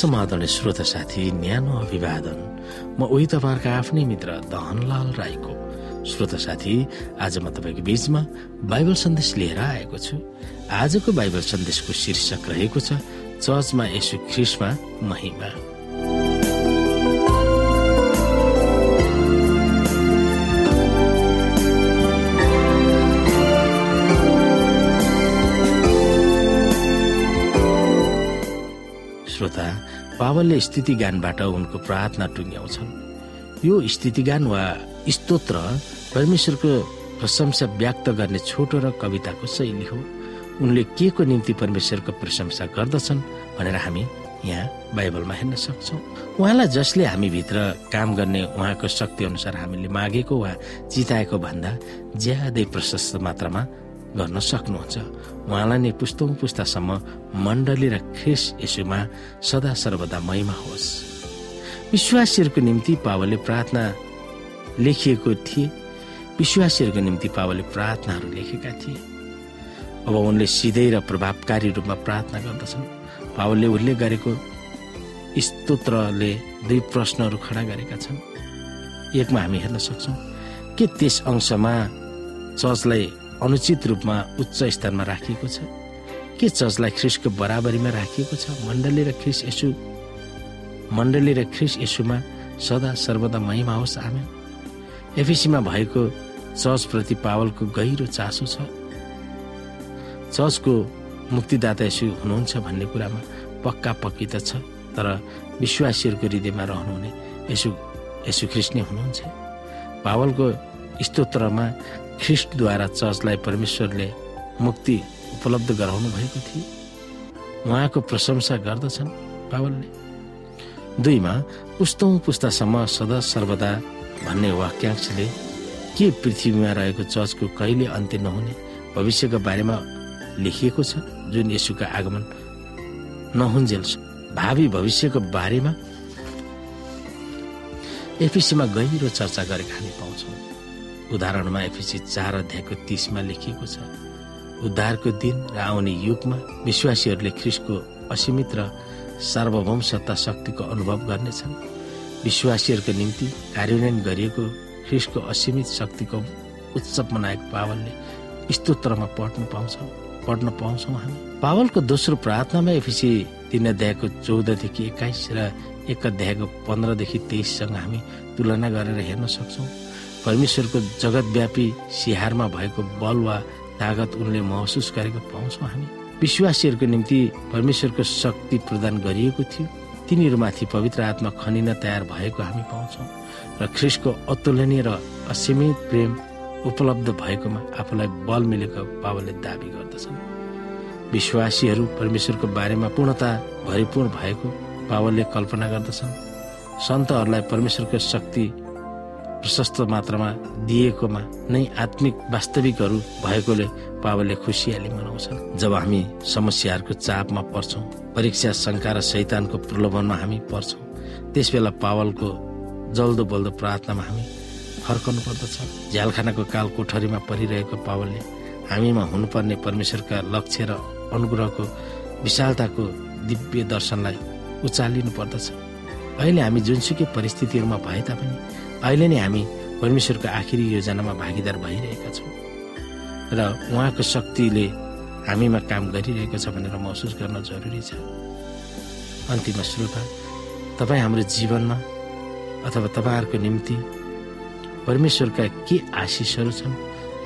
समाधान श्रोता साथी न्यानो अभिवादन। म उही तपाईँहरूका आफ्नै मित्र दहनलाल राईको। श्रोता साथी आज म तपाईँको बीचमा बाइबल सन्देश लिएर आएको छु। आजको बाइबल सन्देशको शीर्षक रहेको छ चर्चमा यसु ख्रिसमा महिमा। स्थिति गानबाट उनको प्रार्थना टुङ्ग्याउँछन्। यो स्थितिगान वा स्तोत्र परमेश्वरको प्रशंसा व्यक्त गर्ने छोटो र कविताको शैली हो। उनले के को निम्ति परमेश्वरको प्रशंसा गर्दछन् भनेर हामी यहाँ बाइबलमा हेर्न सक्छौँ। उहाँलाई जसले हामीभित्र काम गर्ने उहाँको शक्ति अनुसार हामीले मागेको वा चिताएको भन्दा ज्यादै प्रशस्त मात्रामा गर्न सक्नुहुन्छ। उहाँलाई नै पुस्तौँ पुस्तासम्म मण्डली र ख्रिस यसुमा सदा सर्वदा महिमा होस्। विश्वासीहरूको निम्ति पावलले प्रार्थना लेखिएको थिए। विश्वासीहरूको निम्ति पावलले प्रार्थनाहरू लेखेका थिए। अब उनले सिधै र प्रभावकारी रूपमा प्रार्थना गर्दछन्। पावलले उल्लेख गरेको स्तोत्रले दुई प्रश्नहरू खडा गरेका छन्। एकमा हामी हेर्न सक्छौँ के त्यस अंशमा चर्चलाई अनुचित रूपमा उच्च स्थानमा राखिएको छ। के चर्चलाई ख्रिसको बराबरीमा राखिएको छ मण्डली र ख्रिस यसु? मण्डली र ख्रिस यसुमा सदा सर्वदा महिमा होस् आमे एफिसीमा भएको चर्चप्रति पावलको गहिरो चासो छ। चर्चको मुक्तिदाता यसु हुनुहुन्छ भन्ने कुरामा पक्का पक्की त छ तर विश्वासीहरूको हृदयमा रहनुहुने यसु यसु ख्रिस्ट नै हुनुहुन्छ। पावलको स्तोत्रमा ख्रिस्टद्वारा चर्चलाई परमेश्वरले मुक्ति उपलब्ध गराउनु भएको थियो। उहाँको प्रशंसा गर्दछन् पावलले। दुईमा पुस्तौँ पुस्तासम्म सदा सर्वदा भन्ने वाक्यांशले के पृथ्वीमा रहेको चर्चको कहिले अन्त्य नहुने भविष्यको बारेमा लेखिएको छ जुन यसुका आगमन नहुन्जेल भावी भविष्यको बारेमा एफिसीमा गहिरो चर्चा गरेका हामी पाउँछौँ उदाहरणमा एफिसी चार अध्यायको तिसमा लेखिएको छ। उद्धारको दिन र आउने युगमा विश्वासीहरूले ख्रिसको असीमित र सार्वभौम सत्ता शक्तिको अनुभव गर्नेछन्। विश्वासीहरूको निम्ति कार्यान्वयन गरिएको ख्रिसको असीमित शक्तिको उत्सव मनाएको पावलले स्तोत्रमा पढ्नु पाउँछौँ पढ्न पाउँछौँ हामी। पावलको दोस्रो प्रार्थनामा एफिसी तिन अध्यायको चौधदेखि एक्काइस र एक अध्यायको पन्ध्रदेखि तेइससँग हामी तुलना गरेर हेर्न सक्छौँ। परमेश्वरको जगतव्यापी सिहारमा भएको बल वा तागत उनले महसुस गरेको पाउँछौँ हामी। विश्वासीहरूको निम्ति परमेश्वरको शक्ति प्रदान गरिएको थियो। तिनीहरूमाथि पवित्र आत्मा खनिन तयार भएको हामी पाउँछौँ र ख्रिसको अतुलनीय र असीमित प्रेम उपलब्ध भएकोमा आफूलाई बल मिलेको पावलले दावी गर्दछन्। विश्वासीहरू परमेश्वरको बारेमा पूर्णता भरिपूर्ण भएको पावलले कल्पना गर्दछन्। सन्तहरूलाई परमेश्वरको शक्ति प्रशस्त मात्रामा दिएकोमा नै आत्मिक वास्तविकहरू भएकोले पावलले खुसियाली मनाउँछन्। जब हामी समस्याहरूको चापमा पर्छौँ परीक्षा शङ्का र शैतानको प्रलोभनमा हामी पर्छौँ त्यस बेला पावलको जल्दो बल्दो प्रार्थनामा हामी फर्कनु पर्दछ। झ्यालखानाको काल कोठरीमा परिरहेको पावलले हामीमा हुनुपर्ने परमेश्वरका लक्ष्य र अनुग्रहको विशालताको दिव्य दर्शनलाई उचालिनु पर्दछ। अहिले हामी जुनसुकै परिस्थितिहरूमा भए तापनि अहिले नै हामी परमेश्वरको आखिरी योजनामा भागीदार भइरहेका छौँ। र उहाँको शक्तिले हामीमा काम गरिरहेको छ भनेर महसुस गर्न जरुरी छ। अन्तिम श्रोता तपाईँ हाम्रो जीवनमा अथवा तपाईँहरूको निम्ति परमेश्वरका के आशिषहरू छन्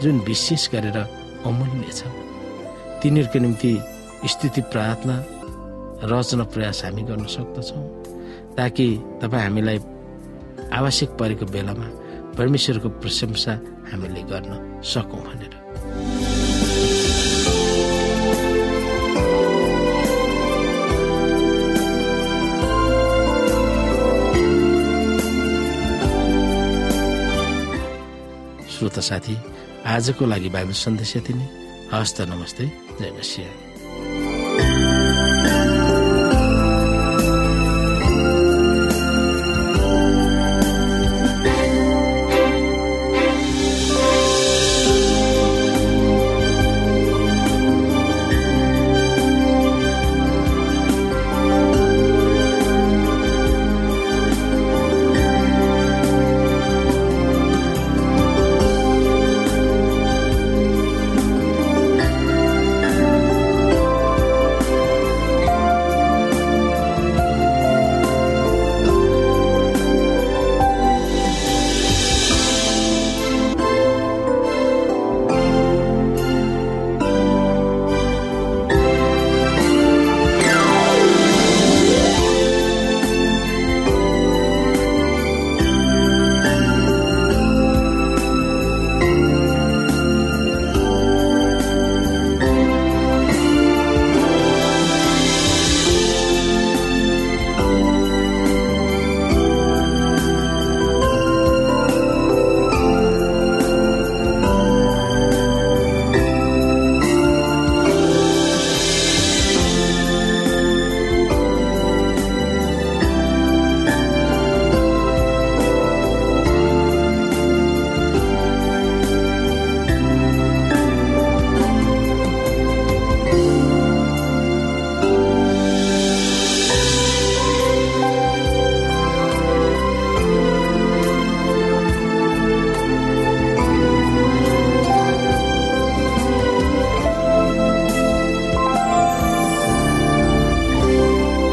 जुन विशेष गरेर अमूल्य छन् तिनीहरूको निम्ति स्थिति प्रार्थना रचना प्रयास हामी गर्न सक्दछौँ ताकि तपाईँ हामीलाई आवश्यक परेको बेलामा परमेश्वरको प्रशंसा हामीले गर्न सकौँ भनेर। श्रोता साथी आजको लागि बाइबल सन्देश यति नै। हस्त नमस्ते। जय मसिंह।